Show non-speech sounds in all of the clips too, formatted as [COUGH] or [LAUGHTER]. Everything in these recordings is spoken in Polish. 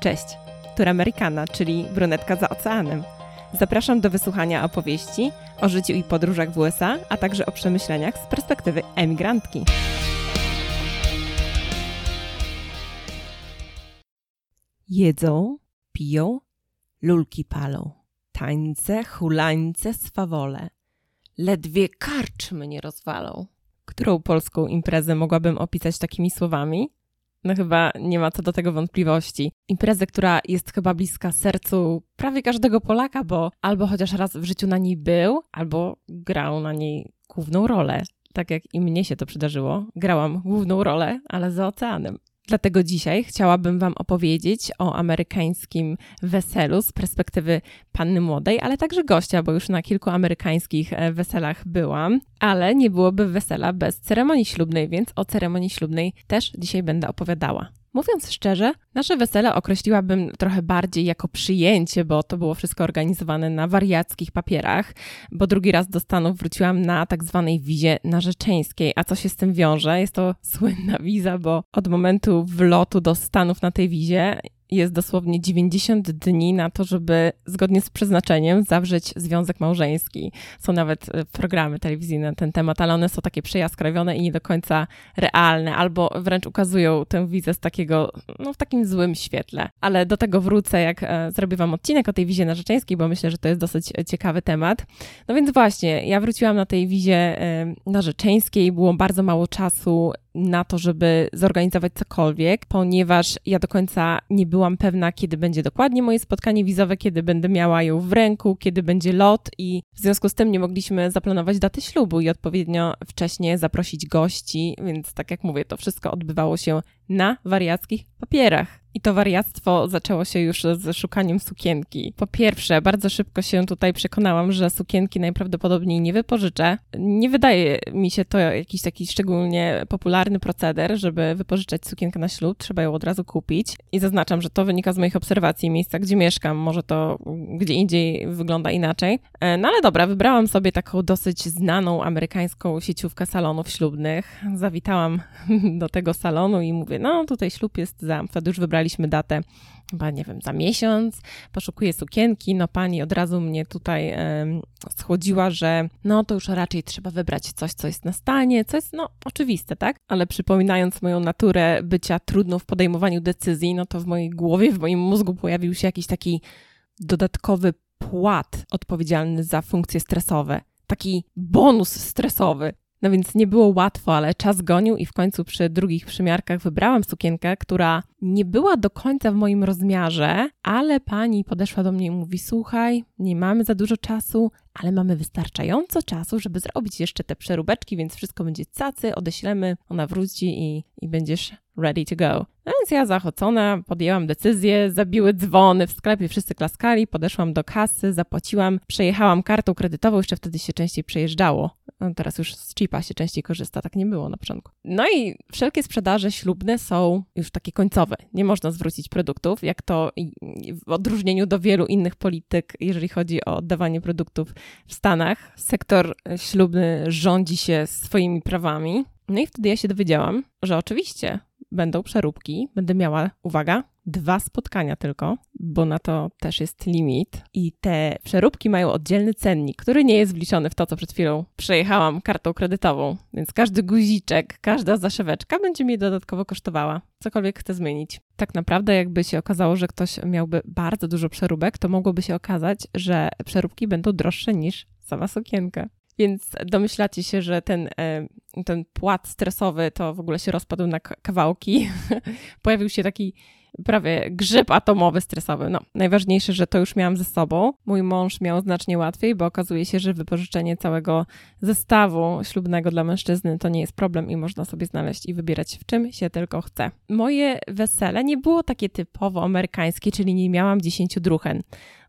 Cześć, tu Amerykana, czyli brunetka za oceanem. Zapraszam do wysłuchania opowieści o życiu i podróżach w USA, a także o przemyśleniach z perspektywy emigrantki. Jedzą, piją, lulki palą, tańce, hulańce, swawole. Ledwie karczmy nie rozwalą. Którą polską imprezę mogłabym opisać takimi słowami? No chyba nie ma co do tego wątpliwości. Imprezę, która jest chyba bliska sercu prawie każdego Polaka, bo albo chociaż raz w życiu na niej był, albo grał na niej główną rolę. Tak jak i mnie się to przydarzyło. Grałam główną rolę, ale za oceanem. Dlatego dzisiaj chciałabym Wam opowiedzieć o amerykańskim weselu z perspektywy panny młodej, ale także gościa, bo już na kilku amerykańskich e, weselach byłam, ale nie byłoby wesela bez ceremonii ślubnej, więc o ceremonii ślubnej też dzisiaj będę opowiadała. Mówiąc szczerze, nasze wesele określiłabym trochę bardziej jako przyjęcie, bo to było wszystko organizowane na wariackich papierach, bo drugi raz do Stanów wróciłam na tak zwanej wizie narzeczeńskiej. A co się z tym wiąże? Jest to słynna wiza, bo od momentu wlotu do Stanów na tej wizie jest dosłownie 90 dni na to, żeby zgodnie z przeznaczeniem zawrzeć związek małżeński. Są nawet e, programy telewizyjne na ten temat, ale one są takie przejaskrawione i nie do końca realne, albo wręcz ukazują tę wizę z takiego, no w takim złym świetle. Ale do tego wrócę, jak e, zrobię wam odcinek o tej wizie narzeczeńskiej, bo myślę, że to jest dosyć ciekawy temat. No więc właśnie, ja wróciłam na tej wizie e, narzeczeńskiej, było bardzo mało czasu na to, żeby zorganizować cokolwiek, ponieważ ja do końca nie byłam pewna, kiedy będzie dokładnie moje spotkanie wizowe, kiedy będę miała ją w ręku, kiedy będzie lot i w związku z tym nie mogliśmy zaplanować daty ślubu i odpowiednio wcześnie zaprosić gości, więc tak jak mówię, to wszystko odbywało się na wariackich papierach. I to wariactwo zaczęło się już z szukaniem sukienki. Po pierwsze, bardzo szybko się tutaj przekonałam, że sukienki najprawdopodobniej nie wypożyczę. Nie wydaje mi się to jakiś taki szczególnie popularny proceder, żeby wypożyczać sukienkę na ślub. Trzeba ją od razu kupić. I zaznaczam, że to wynika z moich obserwacji miejsca, gdzie mieszkam. Może to gdzie indziej wygląda inaczej. E, no ale dobra, wybrałam sobie taką dosyć znaną amerykańską sieciówkę salonów ślubnych. Zawitałam [LAUGHS] do tego salonu i mówię, no tutaj ślub jest za, wtedy już wybrali wybraliśmy datę chyba, nie wiem, za miesiąc, poszukuję sukienki, no pani od razu mnie tutaj e, schłodziła, że no to już raczej trzeba wybrać coś, co jest na stanie, co jest, no, oczywiste, tak? Ale przypominając moją naturę bycia trudną w podejmowaniu decyzji, no to w mojej głowie, w moim mózgu pojawił się jakiś taki dodatkowy płat odpowiedzialny za funkcje stresowe. Taki bonus stresowy. No więc nie było łatwo, ale czas gonił i w końcu przy drugich przymiarkach wybrałam sukienkę, która nie była do końca w moim rozmiarze, ale pani podeszła do mnie i mówi: Słuchaj, nie mamy za dużo czasu, ale mamy wystarczająco czasu, żeby zrobić jeszcze te przeróbeczki, więc wszystko będzie cacy, odeślemy, ona wróci i, i będziesz ready to go. No więc ja zachocona podjęłam decyzję, zabiły dzwony w sklepie, wszyscy klaskali, podeszłam do kasy, zapłaciłam, przejechałam kartą kredytową, jeszcze wtedy się częściej przejeżdżało. No teraz już z chipa się częściej korzysta, tak nie było na początku. No i wszelkie sprzedaże ślubne są już takie końcowe. Nie można zwrócić produktów, jak to w odróżnieniu do wielu innych polityk, jeżeli chodzi o oddawanie produktów w Stanach. Sektor ślubny rządzi się swoimi prawami. No i wtedy ja się dowiedziałam, że oczywiście będą przeróbki, będę miała, uwaga, dwa spotkania tylko, bo na to też jest limit. I te przeróbki mają oddzielny cennik, który nie jest wliczony w to, co przed chwilą przejechałam kartą kredytową. Więc każdy guziczek, każda zaszeweczka będzie mnie dodatkowo kosztowała, cokolwiek chcę zmienić. Tak naprawdę, jakby się okazało, że ktoś miałby bardzo dużo przeróbek, to mogłoby się okazać, że przeróbki będą droższe niż sama sukienka. Więc domyślacie się, że ten, e, ten płat stresowy to w ogóle się rozpadł na kawałki. [LAUGHS] Pojawił się taki prawie grzyb atomowy stresowy. No, najważniejsze, że to już miałam ze sobą. Mój mąż miał znacznie łatwiej, bo okazuje się, że wypożyczenie całego zestawu ślubnego dla mężczyzny to nie jest problem i można sobie znaleźć i wybierać w czym się tylko chce. Moje wesele nie było takie typowo amerykańskie, czyli nie miałam dziesięciu druchen.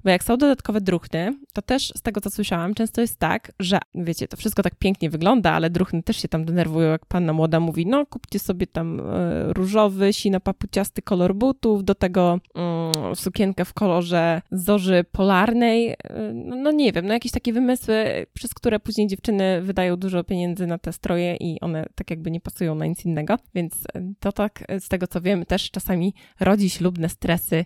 Bo jak są dodatkowe druchny, to też z tego, co słyszałam, często jest tak, że wiecie, to wszystko tak pięknie wygląda, ale druchny też się tam denerwują, jak panna młoda mówi, no kupcie sobie tam e, różowy, sino-papuciasty kolor butów, do tego mm, sukienkę w kolorze zorzy polarnej. No, no, nie wiem, no jakieś takie wymysły, przez które później dziewczyny wydają dużo pieniędzy na te stroje i one tak jakby nie pasują na nic innego. Więc to tak, z tego co wiem, też czasami rodzi ślubne stresy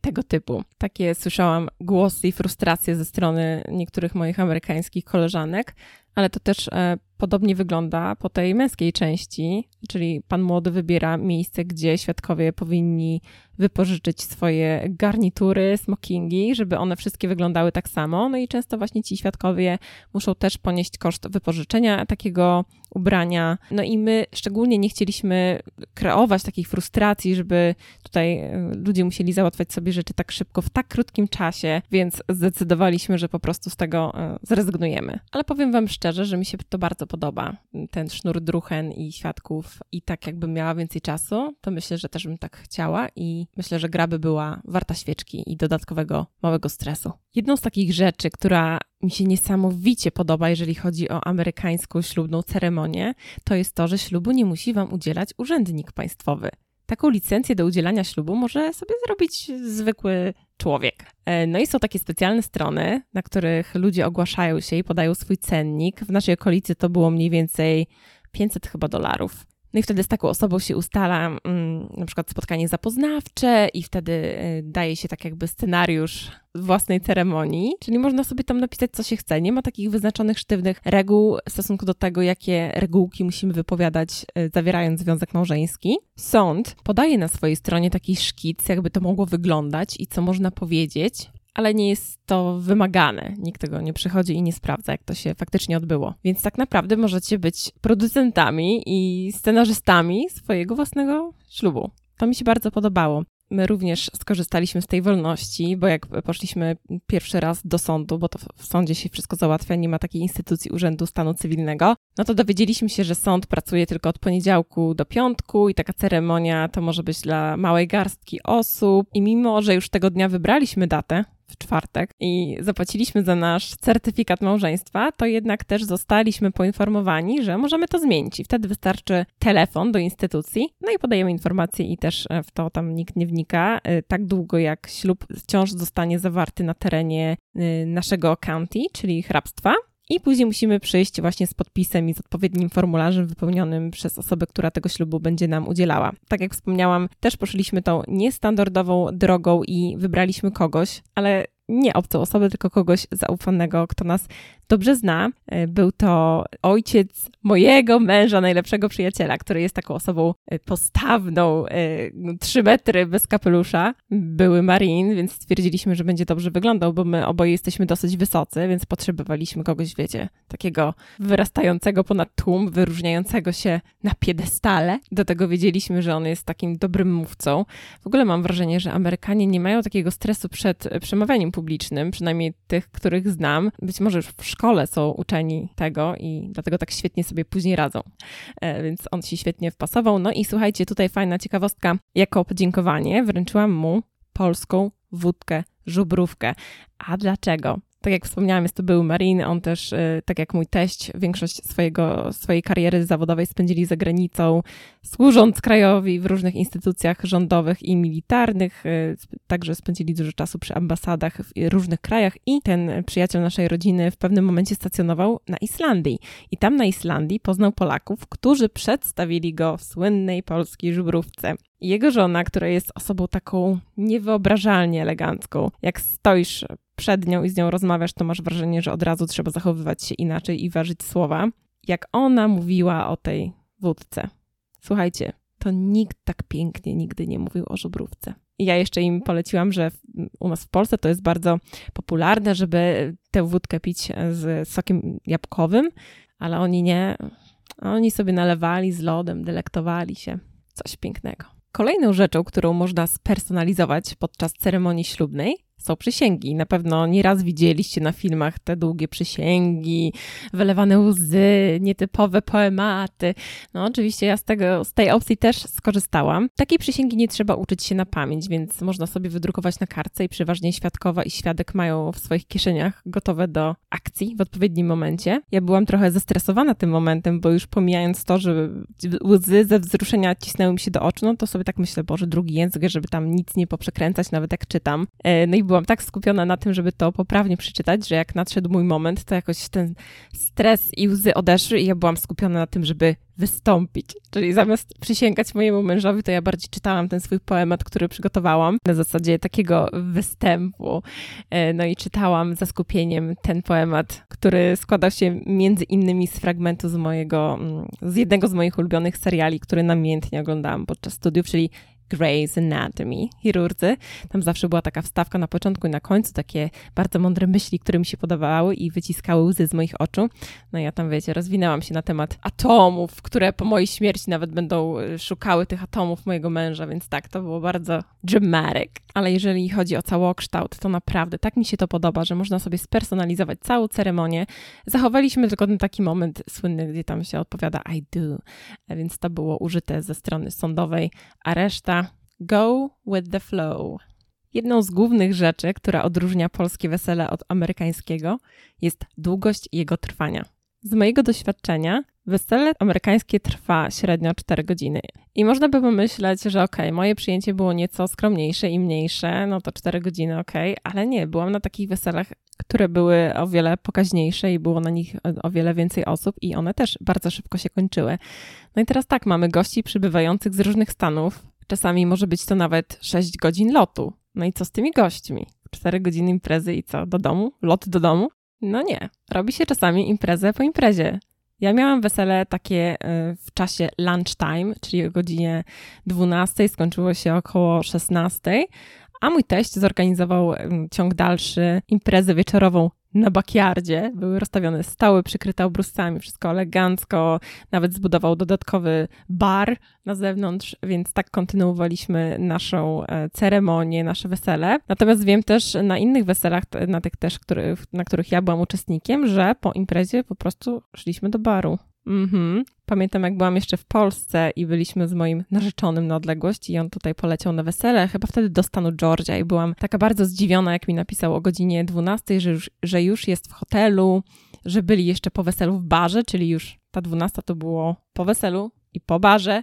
tego typu. Takie słyszałam głosy i frustracje ze strony niektórych moich amerykańskich koleżanek, ale to też e, podobnie wygląda po tej męskiej części, czyli pan młody wybiera miejsce, gdzie świadkowie powinni wypożyczyć swoje garnitury, smokingi, żeby one wszystkie wyglądały tak samo. No i często właśnie ci świadkowie muszą też ponieść koszt wypożyczenia takiego ubrania. No i my szczególnie nie chcieliśmy kreować takich frustracji, żeby tutaj e, ludzie musieli załatwiać sobie rzeczy tak szybko, w tak krótkim czasie, więc zdecydowaliśmy, że po prostu z tego e, zrezygnujemy. Ale powiem Wam szczerze, że mi się to bardzo podoba, ten sznur druchen i świadków i tak jakbym miała więcej czasu, to myślę, że też bym tak chciała i myślę, że gra by była warta świeczki i dodatkowego małego stresu. Jedną z takich rzeczy, która mi się niesamowicie podoba, jeżeli chodzi o amerykańską ślubną ceremonię, to jest to, że ślubu nie musi Wam udzielać urzędnik państwowy. Taką licencję do udzielania ślubu może sobie zrobić zwykły człowiek. E, no i są takie specjalne strony, na których ludzie ogłaszają się i podają swój cennik. W naszej okolicy to było mniej więcej 500 chyba dolarów. No i wtedy z taką osobą się ustala mm, na przykład spotkanie zapoznawcze i wtedy y, daje się tak jakby scenariusz własnej ceremonii, czyli można sobie tam napisać, co się chce. Nie ma takich wyznaczonych sztywnych reguł w stosunku do tego, jakie regułki musimy wypowiadać, y, zawierając związek małżeński. Sąd podaje na swojej stronie taki szkic, jakby to mogło wyglądać i co można powiedzieć, ale nie jest to wymagane. Nikt tego nie przychodzi i nie sprawdza, jak to się faktycznie odbyło. Więc tak naprawdę możecie być producentami i scenarzystami swojego własnego ślubu. To mi się bardzo podobało. My również skorzystaliśmy z tej wolności, bo jak poszliśmy pierwszy raz do sądu, bo to w sądzie się wszystko załatwia, nie ma takiej instytucji Urzędu Stanu Cywilnego, no to dowiedzieliśmy się, że sąd pracuje tylko od poniedziałku do piątku i taka ceremonia to może być dla małej garstki osób. I mimo, że już tego dnia wybraliśmy datę, w czwartek i zapłaciliśmy za nasz certyfikat małżeństwa, to jednak też zostaliśmy poinformowani, że możemy to zmienić i wtedy wystarczy telefon do instytucji, no i podajemy informacje i też e, w to tam nikt nie wnika, e, tak długo jak ślub wciąż zostanie zawarty na terenie e, naszego county, czyli hrabstwa. I później musimy przyjść właśnie z podpisem i z odpowiednim formularzem wypełnionym przez osobę, która tego ślubu będzie nam udzielała. Tak jak wspomniałam, też poszliśmy tą niestandardową drogą i wybraliśmy kogoś, ale nie obcą osobę, tylko kogoś zaufanego, kto nas dobrze zna. E, był to ojciec mojego męża, najlepszego przyjaciela, który jest taką osobą e, postawną, e, no, trzy metry bez kapelusza. Były Marin, więc stwierdziliśmy, że będzie dobrze wyglądał, bo my oboje jesteśmy dosyć wysocy, więc potrzebowaliśmy kogoś, wiecie, takiego wyrastającego ponad tłum, wyróżniającego się na piedestale. Do tego wiedzieliśmy, że on jest takim dobrym mówcą. W ogóle mam wrażenie, że Amerykanie nie mają takiego stresu przed przemawianiem publicznym, przynajmniej tych, których znam. Być może już w szkole są uczeni tego i dlatego tak świetnie sobie później radzą. E, więc on się świetnie wpasował. No i słuchajcie, tutaj fajna ciekawostka. Jako podziękowanie wręczyłam mu polską wódkę żubrówkę. A dlaczego? Tak jak wspomniałam, jest to był Marin. On też, y, tak jak mój teść, większość swojego, swojej kariery zawodowej spędzili za granicą, służąc krajowi w różnych instytucjach rządowych i militarnych. Y, także spędzili dużo czasu przy ambasadach w różnych krajach i ten przyjaciel naszej rodziny w pewnym momencie stacjonował na Islandii. I tam na Islandii poznał Polaków, którzy przedstawili go w słynnej polskiej żubrówce. Jego żona, która jest osobą taką niewyobrażalnie elegancką, jak stoisz przed nią i z nią rozmawiasz, to masz wrażenie, że od razu trzeba zachowywać się inaczej i ważyć słowa. Jak ona mówiła o tej wódce. Słuchajcie, to nikt tak pięknie nigdy nie mówił o żubrówce. Ja jeszcze im poleciłam, że u nas w Polsce to jest bardzo popularne, żeby tę wódkę pić z sokiem jabłkowym, ale oni nie. Oni sobie nalewali z lodem, delektowali się. Coś pięknego. Kolejną rzeczą, którą można spersonalizować podczas ceremonii ślubnej, są przysięgi. Na pewno nieraz widzieliście na filmach te długie przysięgi, wylewane łzy, nietypowe poematy. No oczywiście ja z, tego, z tej opcji też skorzystałam. Takiej przysięgi nie trzeba uczyć się na pamięć, więc można sobie wydrukować na kartce i przeważnie świadkowa i świadek mają w swoich kieszeniach gotowe do akcji w odpowiednim momencie. Ja byłam trochę zestresowana tym momentem, bo już pomijając to, że łzy ze wzruszenia cisnęły mi się do oczu, no to sobie tak myślę, Boże, drugi język, żeby tam nic nie poprzekręcać, nawet jak czytam. E, no i byłam tak skupiona na tym, żeby to poprawnie przeczytać, że jak nadszedł mój moment, to jakoś ten stres i łzy odeszły i ja byłam skupiona na tym, żeby wystąpić. Czyli zamiast przysięgać mojemu mężowi, to ja bardziej czytałam ten swój poemat, który przygotowałam na zasadzie takiego występu. E, no i czytałam za skupieniem ten poemat, który składał się między innymi z fragmentu z mojego, mm, z jednego z moich ulubionych seriali, który namiętnie oglądałam podczas studiów, czyli Grey's Anatomy, chirurdzy. Tam zawsze była taka wstawka na początku i na końcu, takie bardzo mądre myśli, które mi się podobały i wyciskały łzy z moich oczu. No ja tam, wiecie, rozwinęłam się na temat atomów, które po mojej śmierci nawet będą y, szukały tych atomów mojego męża, więc tak, to było bardzo dramatic. Ale jeżeli chodzi o całokształt, to naprawdę tak mi się to podoba, że można sobie spersonalizować całą ceremonię. Zachowaliśmy tylko ten taki moment słynny, gdzie tam się odpowiada I do, więc to było użyte ze strony sądowej, a reszta Go with the flow. Jedną z głównych rzeczy, która odróżnia polskie wesele od amerykańskiego, jest długość jego trwania. Z mojego doświadczenia, wesele amerykańskie trwa średnio 4 godziny. I można by pomyśleć, że okej, okay, moje przyjęcie było nieco skromniejsze i mniejsze, no to 4 godziny okej, okay, ale nie, byłam na takich weselach, które były o wiele pokaźniejsze i było na nich o wiele więcej osób i one też bardzo szybko się kończyły. No i teraz tak, mamy gości przybywających z różnych stanów, Czasami może być to nawet 6 godzin lotu. No i co z tymi gośćmi? 4 godziny imprezy i co? Do domu? Lot do domu? No nie. Robi się czasami imprezę po imprezie. Ja miałam wesele takie y, w czasie lunchtime, czyli o godzinie 12, skończyło się około 16, a mój teść zorganizował ciąg dalszy, imprezę wieczorową na bakiardzie. Były rozstawione stoły przykryte obrusami, wszystko elegancko. Nawet zbudował dodatkowy bar na zewnątrz, więc tak kontynuowaliśmy naszą e, ceremonię, nasze wesele. Natomiast wiem też na innych weselach, na tych też, na których ja byłam uczestnikiem, że po imprezie po prostu szliśmy do baru. Mhm. Pamiętam, jak byłam jeszcze w Polsce i byliśmy z moim narzeczonym na odległość i on tutaj poleciał na wesele, chyba wtedy do stanu Georgia i byłam taka bardzo zdziwiona, jak mi napisał o godzinie 12, że już, że już jest w hotelu, że byli jeszcze po weselu w barze, czyli już ta 12 to było po weselu i po barze,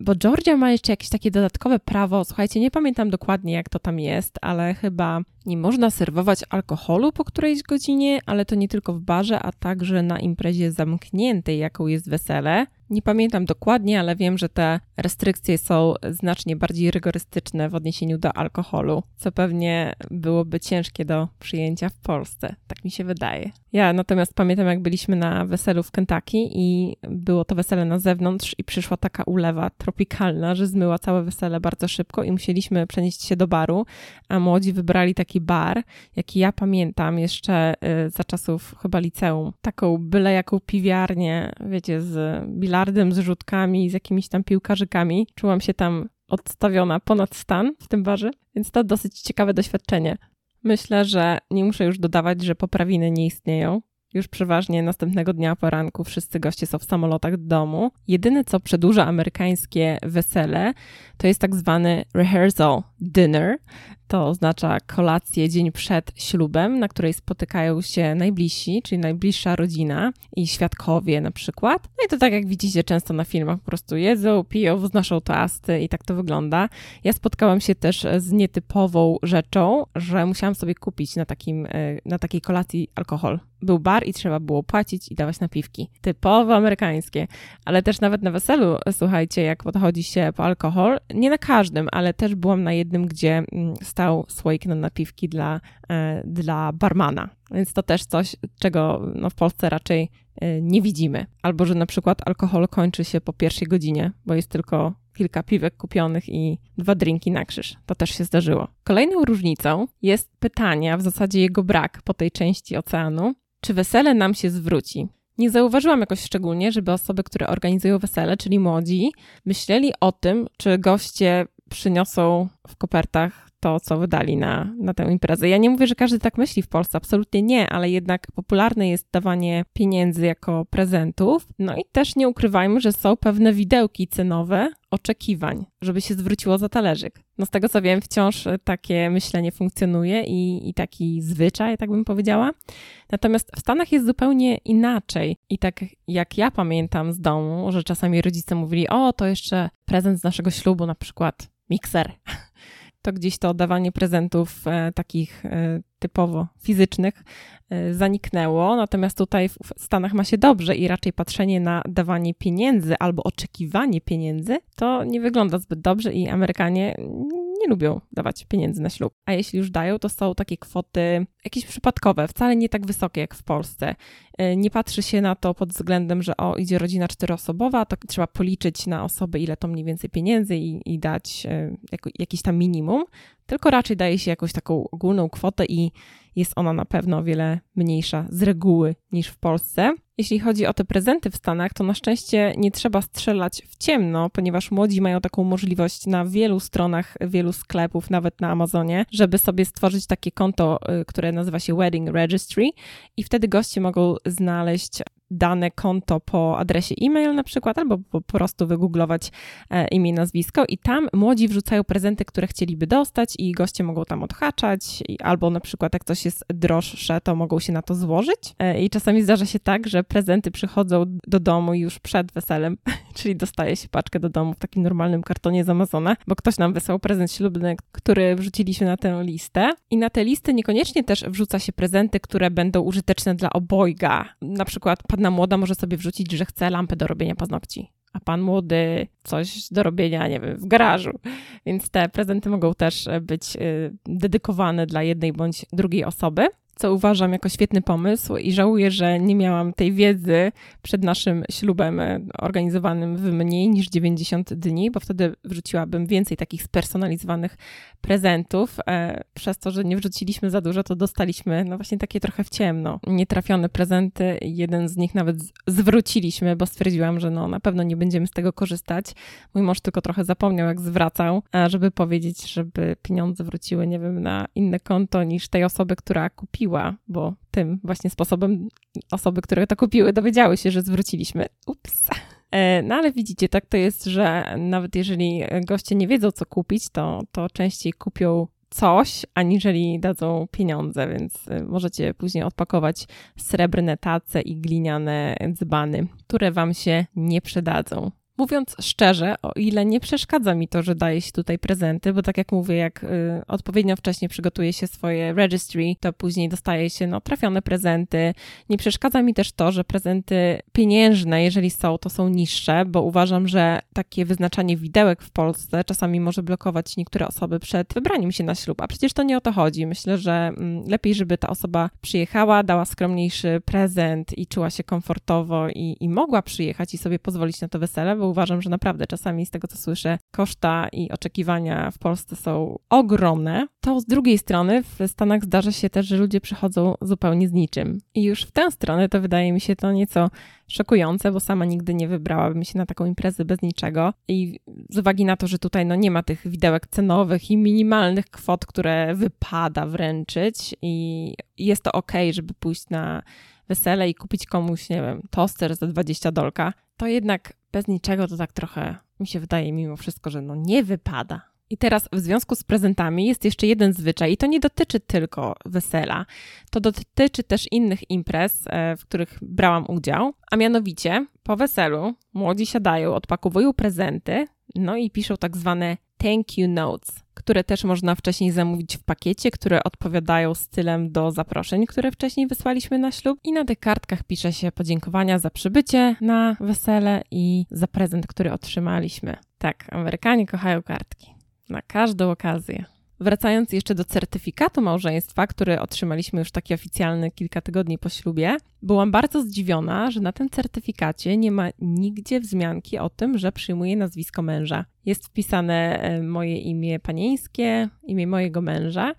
bo Georgia ma jeszcze jakieś takie dodatkowe prawo, słuchajcie, nie pamiętam dokładnie jak to tam jest, ale chyba nie można serwować alkoholu po którejś godzinie, ale to nie tylko w barze, a także na imprezie zamkniętej, jaką jest wesele. Nie pamiętam dokładnie, ale wiem, że te restrykcje są znacznie bardziej rygorystyczne w odniesieniu do alkoholu, co pewnie byłoby ciężkie do przyjęcia w Polsce. Tak mi się wydaje. Ja natomiast pamiętam, jak byliśmy na weselu w Kentucky i było to wesele na zewnątrz i przyszła taka ulewa tropikalna, że zmyła całe wesele bardzo szybko i musieliśmy przenieść się do baru, a młodzi wybrali taki bar, jaki ja pamiętam jeszcze y, za czasów chyba liceum. Taką byle jaką piwiarnię, wiecie, z bilardem, z rzutkami, z jakimiś tam piłkarzykami. Czułam się tam odstawiona ponad stan w tym barze, więc to dosyć ciekawe doświadczenie. Myślę, że nie muszę już dodawać, że poprawiny nie istnieją. Już przeważnie następnego dnia poranku wszyscy goście są w samolotach do domu. Jedyne, co przedłuża amerykańskie wesele, to jest tak zwany rehearsal dinner. To oznacza kolację dzień przed ślubem, na której spotykają się najbliżsi, czyli najbliższa rodzina i świadkowie na przykład. No i to tak jak widzicie często na filmach, po prostu jedzą, piją, wznoszą toasty i tak to wygląda. Ja spotkałam się też z nietypową rzeczą, że musiałam sobie kupić na, takim, e, na takiej kolacji alkohol. Był bar i trzeba było płacić i dawać napiwki. Typowo amerykańskie, ale też nawet na weselu, słuchajcie, jak podchodzi się po alkohol, nie na każdym, ale też byłam na jednym, gdzie mm, stał słoik na napiwki dla, e, dla barmana. Więc to też coś, czego no, w Polsce raczej e, nie widzimy. Albo, że na przykład alkohol kończy się po pierwszej godzinie, bo jest tylko kilka piwek kupionych i dwa drinki na krzyż. To też się zdarzyło. Kolejną różnicą jest pytanie, a w zasadzie jego brak po tej części oceanu, czy wesele nam się zwróci. Nie zauważyłam jakoś szczególnie, żeby osoby, które organizują wesele, czyli młodzi, myśleli o tym, czy goście przyniosą w kopertach to, co wydali na, na tę imprezę. Ja nie mówię, że każdy tak myśli w Polsce, absolutnie nie, ale jednak popularne jest dawanie pieniędzy jako prezentów. No i też nie ukrywajmy, że są pewne widełki cenowe oczekiwań, żeby się zwróciło za talerzyk. No z tego co wiem, wciąż takie myślenie funkcjonuje i, i taki zwyczaj, tak bym powiedziała. Natomiast w Stanach jest zupełnie inaczej. I tak jak ja pamiętam z domu, że czasami rodzice mówili: O, to jeszcze prezent z naszego ślubu, na przykład mikser. To gdzieś to oddawanie prezentów e, takich e, typowo fizycznych e, zaniknęło. Natomiast tutaj w Stanach ma się dobrze i raczej patrzenie na dawanie pieniędzy albo oczekiwanie pieniędzy to nie wygląda zbyt dobrze i Amerykanie nie lubią dawać pieniędzy na ślub. A jeśli już dają, to są takie kwoty jakieś przypadkowe, wcale nie tak wysokie jak w Polsce. E, nie patrzy się na to pod względem, że o, idzie rodzina czteroosobowa, to trzeba policzyć na osoby, ile to mniej więcej pieniędzy i, i dać e, jako, jakiś tam minimum, tylko raczej daje się jakąś taką ogólną kwotę i jest ona na pewno o wiele mniejsza z reguły niż w Polsce. Jeśli chodzi o te prezenty w Stanach, to na szczęście nie trzeba strzelać w ciemno, ponieważ młodzi mają taką możliwość na wielu stronach, wielu sklepów, nawet na Amazonie, żeby sobie stworzyć takie konto, y, które nazywa się Wedding Registry i wtedy goście mogą znaleźć dane konto po adresie e-mail na przykład, albo po prostu wygooglować e, imię, nazwisko i tam młodzi wrzucają prezenty, które chcieliby dostać i goście mogą tam odhaczać, albo na przykład jak coś jest droższe, to mogą się na to złożyć. E, I czasami zdarza się tak, że prezenty przychodzą do domu już przed weselem, [LAUGHS] czyli dostaje się paczkę do domu w takim normalnym kartonie z Amazona, bo ktoś nam wysłał prezent ślubny, który wrzuciliśmy na tę listę. I na te listy niekoniecznie też wrzuca się prezenty, które będą użyteczne dla obojga. Na przykład panna młoda może sobie wrzucić, że chce lampę do robienia paznokci, a pan młody coś do robienia, nie wiem, w garażu. Więc te prezenty mogą też być y, dedykowane dla jednej bądź drugiej osoby co uważam jako świetny pomysł i żałuję, że nie miałam tej wiedzy przed naszym ślubem e, organizowanym w mniej niż 90 dni, bo wtedy wrzuciłabym więcej takich spersonalizowanych prezentów. E, przez to, że nie wrzuciliśmy za dużo, to dostaliśmy no właśnie takie trochę w ciemno. Nietrafione prezenty. Jeden z nich nawet zwróciliśmy, bo stwierdziłam, że no na pewno nie będziemy z tego korzystać. Mój mąż tylko trochę zapomniał, jak zwracał, żeby powiedzieć, żeby pieniądze wróciły, nie wiem, na inne konto niż tej osoby, która kupiła kupiła, bo tym właśnie sposobem osoby, które to kupiły, dowiedziały się, że zwróciliśmy. Ups. E, no ale widzicie, tak to jest, że nawet jeżeli goście nie wiedzą, co kupić, to, to częściej kupią coś, aniżeli dadzą pieniądze, więc e, możecie później odpakować srebrne tace i gliniane dzbany, które wam się nie przydadzą. Mówiąc szczerze, o ile nie przeszkadza mi to, że daje się tutaj prezenty, bo tak jak mówię, jak y, odpowiednio wcześnie przygotuje się swoje registry, to później dostaje się no, trafione prezenty. Nie przeszkadza mi też to, że prezenty pieniężne, jeżeli są, to są niższe, bo uważam, że takie wyznaczanie widełek w Polsce czasami może blokować niektóre osoby przed wybraniem się na ślub, a przecież to nie o to chodzi. Myślę, że mm, lepiej, żeby ta osoba przyjechała, dała skromniejszy prezent i czuła się komfortowo i, i mogła przyjechać i sobie pozwolić na to wesele, bo uważam, że naprawdę czasami z tego, co słyszę, koszta i oczekiwania w Polsce są ogromne. To z drugiej strony w Stanach zdarza się też, że ludzie przychodzą zupełnie z niczym. I już w tę stronę to wydaje mi się to nieco szokujące, bo sama nigdy nie wybrałabym się na taką imprezę bez niczego. I z uwagi na to, że tutaj no, nie ma tych widełek cenowych i minimalnych kwot, które wypada wręczyć i jest to ok, żeby pójść na wesele i kupić komuś, nie wiem, toster za 20 dolka, to jednak bez niczego to tak trochę mi się wydaje mimo wszystko, że no nie wypada. I teraz w związku z prezentami jest jeszcze jeden zwyczaj, i to nie dotyczy tylko wesela, to dotyczy też innych imprez, e, w których brałam udział, a mianowicie po weselu młodzi siadają, odpakowują prezenty, no i piszą tak zwane thank you notes, które też można wcześniej zamówić w pakiecie, które odpowiadają stylem do zaproszeń, które wcześniej wysłaliśmy na ślub. I na tych kartkach pisze się podziękowania za przybycie na wesele i za prezent, który otrzymaliśmy. Tak, Amerykanie kochają kartki na każdą okazję. Wracając jeszcze do certyfikatu małżeństwa, który otrzymaliśmy już taki oficjalny kilka tygodni po ślubie, byłam bardzo zdziwiona, że na tym certyfikacie nie ma nigdzie wzmianki o tym, że przyjmuję nazwisko męża. Jest wpisane e, moje imię panieńskie, imię mojego męża.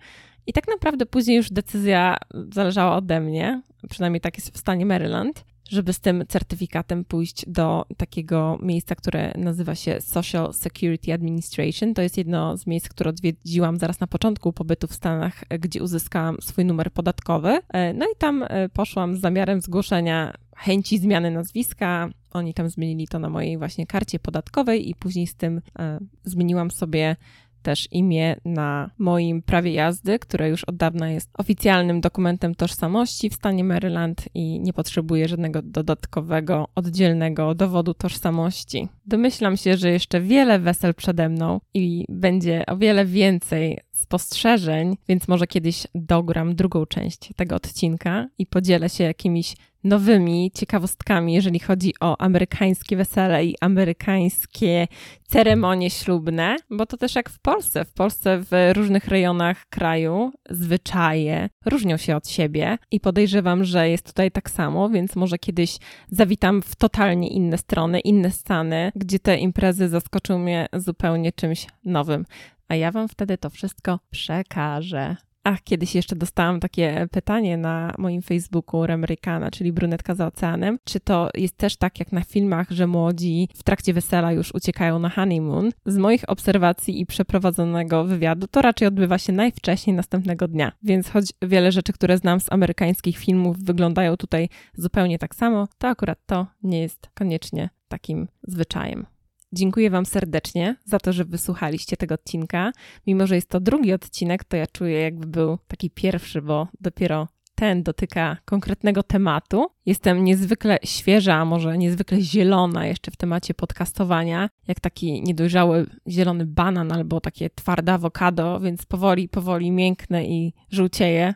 I tak naprawdę później już decyzja zależała ode mnie, przynajmniej tak jest w stanie Maryland, żeby z tym certyfikatem pójść do takiego miejsca, które nazywa się Social Security Administration. To jest jedno z miejsc, które odwiedziłam zaraz na początku pobytu w Stanach, gdzie uzyskałam swój numer podatkowy. E, no i tam e, poszłam z zamiarem zgłoszenia chęci zmiany nazwiska. Oni tam zmienili to na mojej właśnie karcie podatkowej i później z tym e, zmieniłam sobie też imię na moim prawie jazdy, które już od dawna jest oficjalnym dokumentem tożsamości w stanie Maryland i nie potrzebuje żadnego dodatkowego, oddzielnego dowodu tożsamości. Domyślam się, że jeszcze wiele wesel przede mną i będzie o wiele więcej spostrzeżeń, więc może kiedyś dogram drugą część tego odcinka i podzielę się jakimiś nowymi ciekawostkami, jeżeli chodzi o amerykańskie wesele i amerykańskie ceremonie ślubne, bo to też jak w Polsce. W Polsce w różnych rejonach kraju zwyczaje różnią się od siebie i podejrzewam, że jest tutaj tak samo, więc może kiedyś zawitam w totalnie inne strony, inne stany, gdzie te imprezy zaskoczą mnie zupełnie czymś nowym a ja Wam wtedy to wszystko przekażę. Ach, kiedyś jeszcze dostałam takie pytanie na moim Facebooku Remerykana, czyli brunetka za oceanem. Czy to jest też tak jak na filmach, że młodzi w trakcie wesela już uciekają na honeymoon? Z moich obserwacji i przeprowadzonego wywiadu to raczej odbywa się najwcześniej następnego dnia. Więc choć wiele rzeczy, które znam z amerykańskich filmów wyglądają tutaj zupełnie tak samo, to akurat to nie jest koniecznie takim zwyczajem. Dziękuję Wam serdecznie za to, że wysłuchaliście tego odcinka. Mimo, że jest to drugi odcinek, to ja czuję, jakby był taki pierwszy, bo dopiero ten dotyka konkretnego tematu. Jestem niezwykle świeża, a może niezwykle zielona jeszcze w temacie podcastowania, jak taki niedojrzały zielony banan albo takie twarde awokado, więc powoli, powoli mięknę i żółcieję.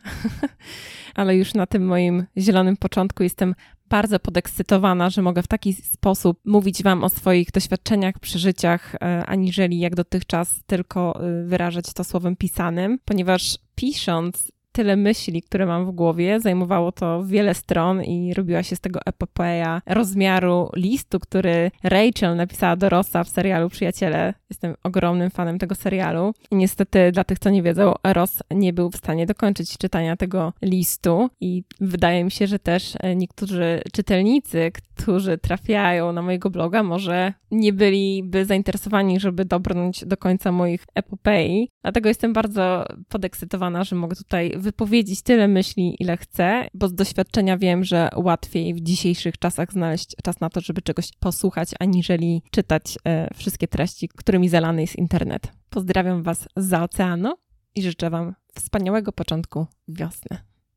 [LAUGHS] Ale już na tym moim zielonym początku jestem bardzo podekscytowana, że mogę w taki sposób mówić Wam o swoich doświadczeniach, przeżyciach, e, aniżeli jak dotychczas tylko e, wyrażać to słowem pisanym, ponieważ pisząc tyle myśli, które mam w głowie. Zajmowało to wiele stron i robiła się z tego epopeja rozmiaru listu, który Rachel napisała do Rossa w serialu Przyjaciele. Jestem ogromnym fanem tego serialu. I niestety, dla tych, co nie wiedzą, Ross nie był w stanie dokończyć czytania tego listu i wydaje mi się, że też e, niektórzy czytelnicy, którzy trafiają na mojego bloga, może nie byliby zainteresowani, żeby dobrnąć do końca moich epopei. Dlatego jestem bardzo podekscytowana, że mogę tutaj wypowiedzieć tyle myśli, ile chcę, bo z doświadczenia wiem, że łatwiej w dzisiejszych czasach znaleźć czas na to, żeby czegoś posłuchać, aniżeli czytać e, wszystkie treści, którymi zalany jest internet. Pozdrawiam Was za oceanu i życzę Wam wspaniałego początku wiosny.